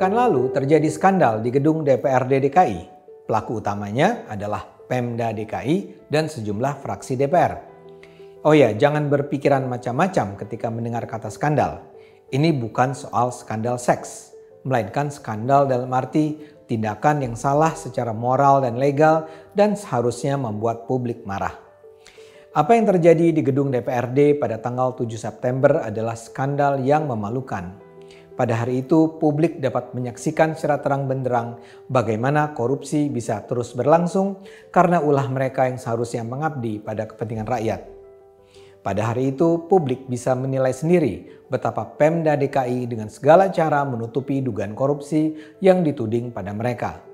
pekan lalu terjadi skandal di gedung DPRD DKI. Pelaku utamanya adalah Pemda DKI dan sejumlah fraksi DPR. Oh ya, jangan berpikiran macam-macam ketika mendengar kata skandal. Ini bukan soal skandal seks, melainkan skandal dalam arti tindakan yang salah secara moral dan legal dan seharusnya membuat publik marah. Apa yang terjadi di gedung DPRD pada tanggal 7 September adalah skandal yang memalukan pada hari itu, publik dapat menyaksikan secara terang benderang bagaimana korupsi bisa terus berlangsung karena ulah mereka yang seharusnya mengabdi pada kepentingan rakyat. Pada hari itu, publik bisa menilai sendiri betapa Pemda DKI dengan segala cara menutupi dugaan korupsi yang dituding pada mereka.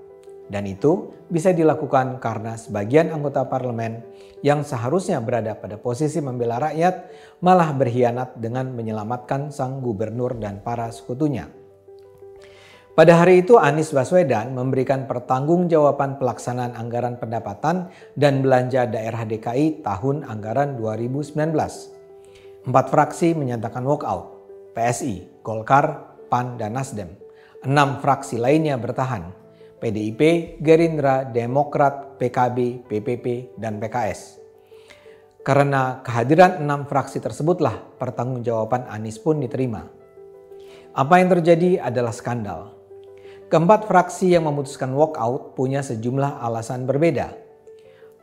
Dan itu bisa dilakukan karena sebagian anggota parlemen yang seharusnya berada pada posisi membela rakyat malah berkhianat dengan menyelamatkan sang gubernur dan para sekutunya. Pada hari itu Anies Baswedan memberikan pertanggungjawaban pelaksanaan anggaran pendapatan dan belanja daerah DKI tahun anggaran 2019. Empat fraksi menyatakan walkout, PSI, Golkar, PAN, dan Nasdem. Enam fraksi lainnya bertahan, PDIP, Gerindra, Demokrat, PKB, PPP, dan PKS. Karena kehadiran enam fraksi tersebutlah pertanggungjawaban Anies pun diterima. Apa yang terjadi adalah skandal. Keempat fraksi yang memutuskan walkout punya sejumlah alasan berbeda.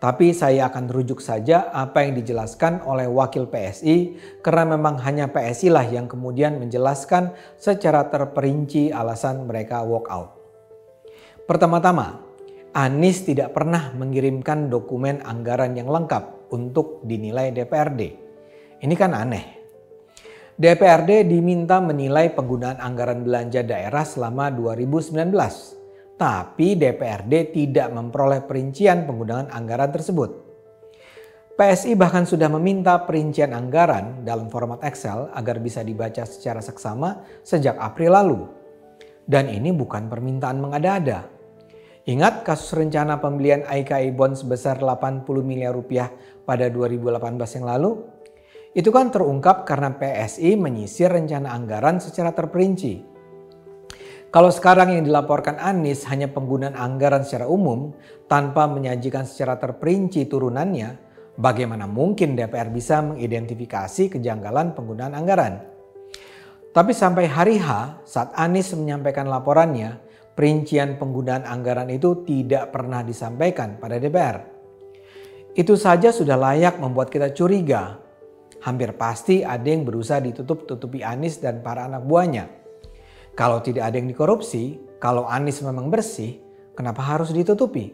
Tapi saya akan rujuk saja apa yang dijelaskan oleh wakil PSI karena memang hanya PSI lah yang kemudian menjelaskan secara terperinci alasan mereka walkout. Pertama-tama, Anies tidak pernah mengirimkan dokumen anggaran yang lengkap untuk dinilai DPRD. Ini kan aneh. DPRD diminta menilai penggunaan anggaran belanja daerah selama 2019. Tapi DPRD tidak memperoleh perincian penggunaan anggaran tersebut. PSI bahkan sudah meminta perincian anggaran dalam format Excel agar bisa dibaca secara seksama sejak April lalu. Dan ini bukan permintaan mengada-ada. Ingat kasus rencana pembelian IKI bond sebesar 80 miliar rupiah pada 2018 yang lalu? Itu kan terungkap karena PSI menyisir rencana anggaran secara terperinci. Kalau sekarang yang dilaporkan Anies hanya penggunaan anggaran secara umum tanpa menyajikan secara terperinci turunannya, bagaimana mungkin DPR bisa mengidentifikasi kejanggalan penggunaan anggaran? Tapi sampai hari H saat Anies menyampaikan laporannya, perincian penggunaan anggaran itu tidak pernah disampaikan pada DPR. Itu saja sudah layak membuat kita curiga. Hampir pasti ada yang berusaha ditutup-tutupi Anies dan para anak buahnya. Kalau tidak ada yang dikorupsi, kalau Anies memang bersih, kenapa harus ditutupi?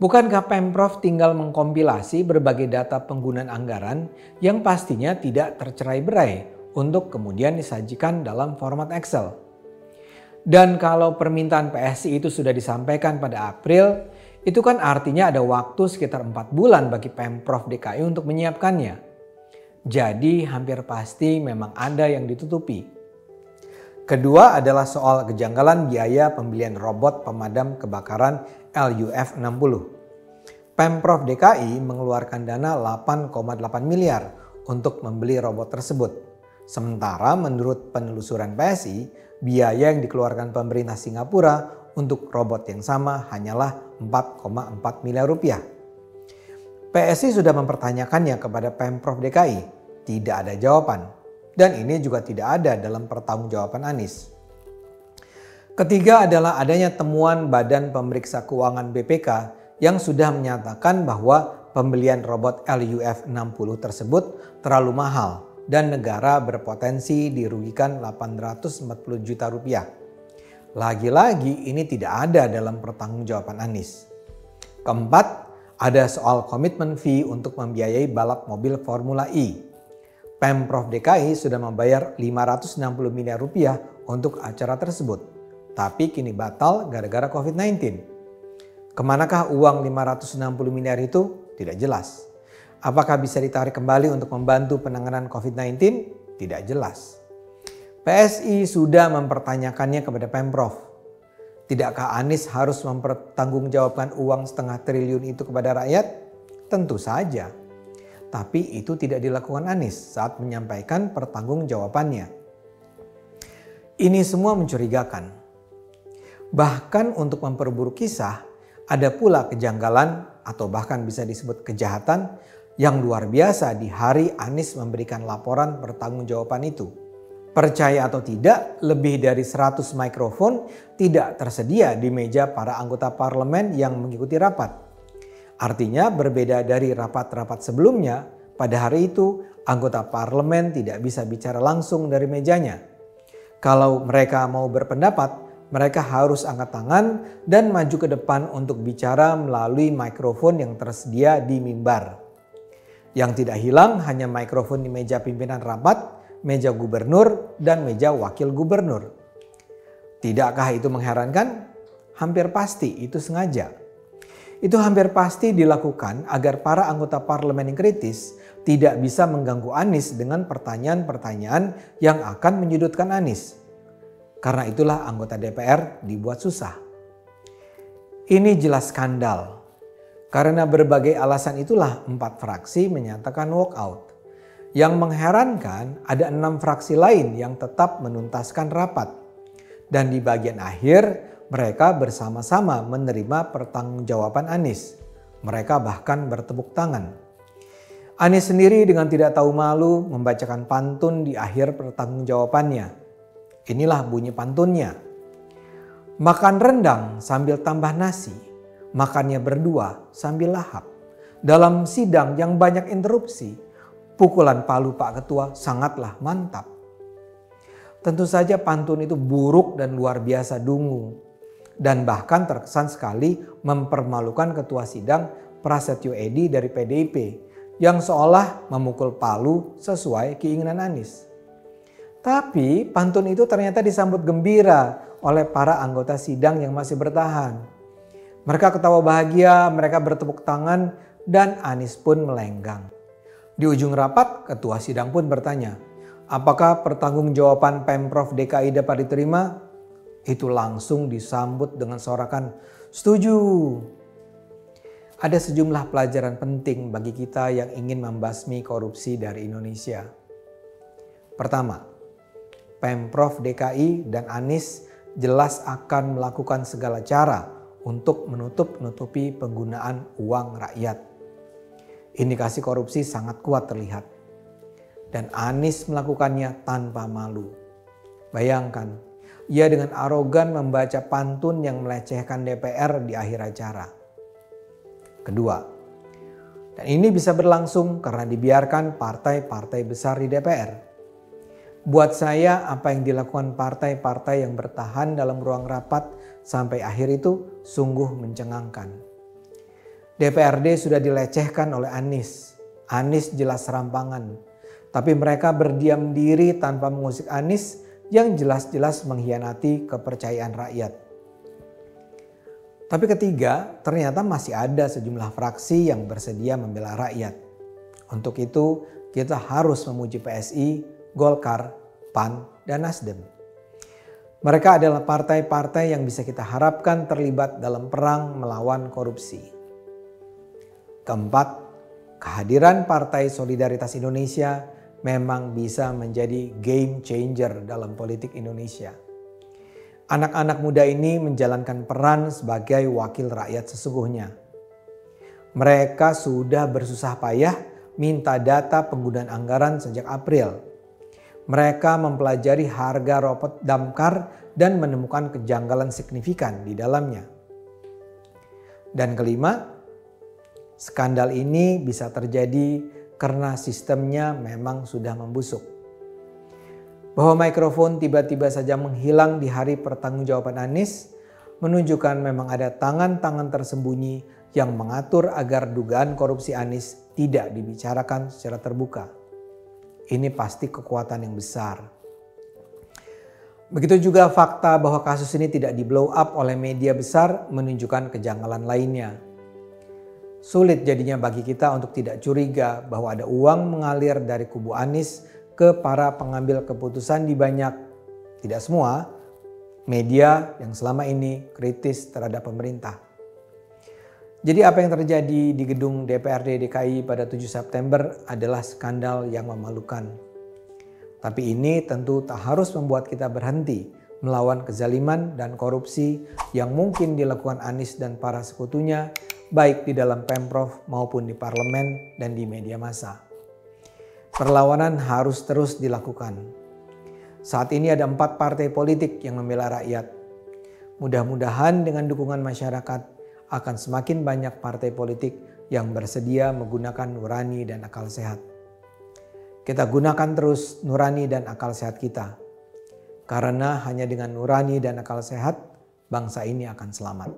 Bukankah Pemprov tinggal mengkompilasi berbagai data penggunaan anggaran yang pastinya tidak tercerai berai untuk kemudian disajikan dalam format Excel. Dan kalau permintaan PSI itu sudah disampaikan pada April, itu kan artinya ada waktu sekitar 4 bulan bagi Pemprov DKI untuk menyiapkannya. Jadi hampir pasti memang ada yang ditutupi. Kedua adalah soal kejanggalan biaya pembelian robot pemadam kebakaran LUF 60. Pemprov DKI mengeluarkan dana 8,8 miliar untuk membeli robot tersebut. Sementara menurut penelusuran PSI, biaya yang dikeluarkan pemerintah Singapura untuk robot yang sama hanyalah 4,4 miliar rupiah. PSI sudah mempertanyakannya kepada Pemprov DKI, tidak ada jawaban. Dan ini juga tidak ada dalam pertanggungjawaban Anies. Ketiga adalah adanya temuan Badan Pemeriksa Keuangan BPK yang sudah menyatakan bahwa pembelian robot LUF 60 tersebut terlalu mahal dan negara berpotensi dirugikan 840 juta rupiah. Lagi-lagi ini tidak ada dalam pertanggungjawaban Anies. Keempat, ada soal komitmen fee untuk membiayai balap mobil Formula E. Pemprov DKI sudah membayar 560 miliar rupiah untuk acara tersebut, tapi kini batal gara-gara COVID-19. Ke manakah uang 560 miliar itu? Tidak jelas. Apakah bisa ditarik kembali untuk membantu penanganan COVID-19? Tidak jelas. PSI sudah mempertanyakannya kepada Pemprov. Tidakkah Anies harus mempertanggungjawabkan uang setengah triliun itu kepada rakyat? Tentu saja. Tapi itu tidak dilakukan Anies saat menyampaikan pertanggungjawabannya. Ini semua mencurigakan. Bahkan untuk memperburuk kisah, ada pula kejanggalan atau bahkan bisa disebut kejahatan yang luar biasa di hari Anies memberikan laporan pertanggungjawaban itu. Percaya atau tidak, lebih dari 100 mikrofon tidak tersedia di meja para anggota parlemen yang mengikuti rapat. Artinya berbeda dari rapat-rapat sebelumnya, pada hari itu anggota parlemen tidak bisa bicara langsung dari mejanya. Kalau mereka mau berpendapat, mereka harus angkat tangan dan maju ke depan untuk bicara melalui mikrofon yang tersedia di mimbar. Yang tidak hilang hanya mikrofon di meja pimpinan rapat, meja gubernur, dan meja wakil gubernur. Tidakkah itu mengherankan? Hampir pasti itu sengaja. Itu hampir pasti dilakukan agar para anggota parlemen yang kritis tidak bisa mengganggu Anies dengan pertanyaan-pertanyaan yang akan menyudutkan Anies. Karena itulah anggota DPR dibuat susah. Ini jelas skandal. Karena berbagai alasan itulah empat fraksi menyatakan walkout. Yang mengherankan ada enam fraksi lain yang tetap menuntaskan rapat. Dan di bagian akhir mereka bersama-sama menerima pertanggungjawaban Anies. Mereka bahkan bertepuk tangan. Anies sendiri dengan tidak tahu malu membacakan pantun di akhir pertanggungjawabannya. Inilah bunyi pantunnya. Makan rendang sambil tambah nasi, makannya berdua sambil lahap. Dalam sidang yang banyak interupsi, pukulan palu Pak Ketua sangatlah mantap. Tentu saja pantun itu buruk dan luar biasa dungu. Dan bahkan terkesan sekali mempermalukan ketua sidang Prasetyo Edi dari PDIP yang seolah memukul palu sesuai keinginan Anies. Tapi pantun itu ternyata disambut gembira oleh para anggota sidang yang masih bertahan. Mereka ketawa bahagia, mereka bertepuk tangan, dan Anies pun melenggang. Di ujung rapat, ketua sidang pun bertanya, apakah pertanggungjawaban Pemprov DKI dapat diterima? Itu langsung disambut dengan sorakan, setuju. Ada sejumlah pelajaran penting bagi kita yang ingin membasmi korupsi dari Indonesia. Pertama, Pemprov DKI dan Anies jelas akan melakukan segala cara untuk menutup-nutupi penggunaan uang rakyat. Indikasi korupsi sangat kuat terlihat. Dan Anies melakukannya tanpa malu. Bayangkan, ia dengan arogan membaca pantun yang melecehkan DPR di akhir acara. Kedua, dan ini bisa berlangsung karena dibiarkan partai-partai besar di DPR. Buat saya apa yang dilakukan partai-partai yang bertahan dalam ruang rapat sampai akhir itu sungguh mencengangkan. DPRD sudah dilecehkan oleh Anies. Anies jelas serampangan. Tapi mereka berdiam diri tanpa mengusik Anies yang jelas-jelas mengkhianati kepercayaan rakyat. Tapi ketiga, ternyata masih ada sejumlah fraksi yang bersedia membela rakyat. Untuk itu, kita harus memuji PSI, Golkar, PAN, dan Nasdem. Mereka adalah partai-partai yang bisa kita harapkan terlibat dalam perang melawan korupsi. Keempat, kehadiran Partai Solidaritas Indonesia memang bisa menjadi game changer dalam politik Indonesia. Anak-anak muda ini menjalankan peran sebagai wakil rakyat sesungguhnya. Mereka sudah bersusah payah minta data penggunaan anggaran sejak April. Mereka mempelajari harga robot damkar dan menemukan kejanggalan signifikan di dalamnya. Dan kelima, Skandal ini bisa terjadi karena sistemnya memang sudah membusuk. Bahwa mikrofon tiba-tiba saja menghilang di hari pertanggungjawaban Anies menunjukkan memang ada tangan-tangan tersembunyi yang mengatur agar dugaan korupsi Anies tidak dibicarakan secara terbuka. Ini pasti kekuatan yang besar. Begitu juga fakta bahwa kasus ini tidak di blow up oleh media besar menunjukkan kejanggalan lainnya. Sulit jadinya bagi kita untuk tidak curiga bahwa ada uang mengalir dari kubu Anies ke para pengambil keputusan di banyak, tidak semua, media yang selama ini kritis terhadap pemerintah. Jadi apa yang terjadi di gedung DPRD DKI pada 7 September adalah skandal yang memalukan. Tapi ini tentu tak harus membuat kita berhenti melawan kezaliman dan korupsi yang mungkin dilakukan Anies dan para sekutunya baik di dalam Pemprov maupun di parlemen dan di media massa. Perlawanan harus terus dilakukan. Saat ini ada empat partai politik yang membela rakyat. Mudah-mudahan dengan dukungan masyarakat akan semakin banyak partai politik yang bersedia menggunakan nurani dan akal sehat. Kita gunakan terus nurani dan akal sehat kita karena hanya dengan nurani dan akal sehat, bangsa ini akan selamat.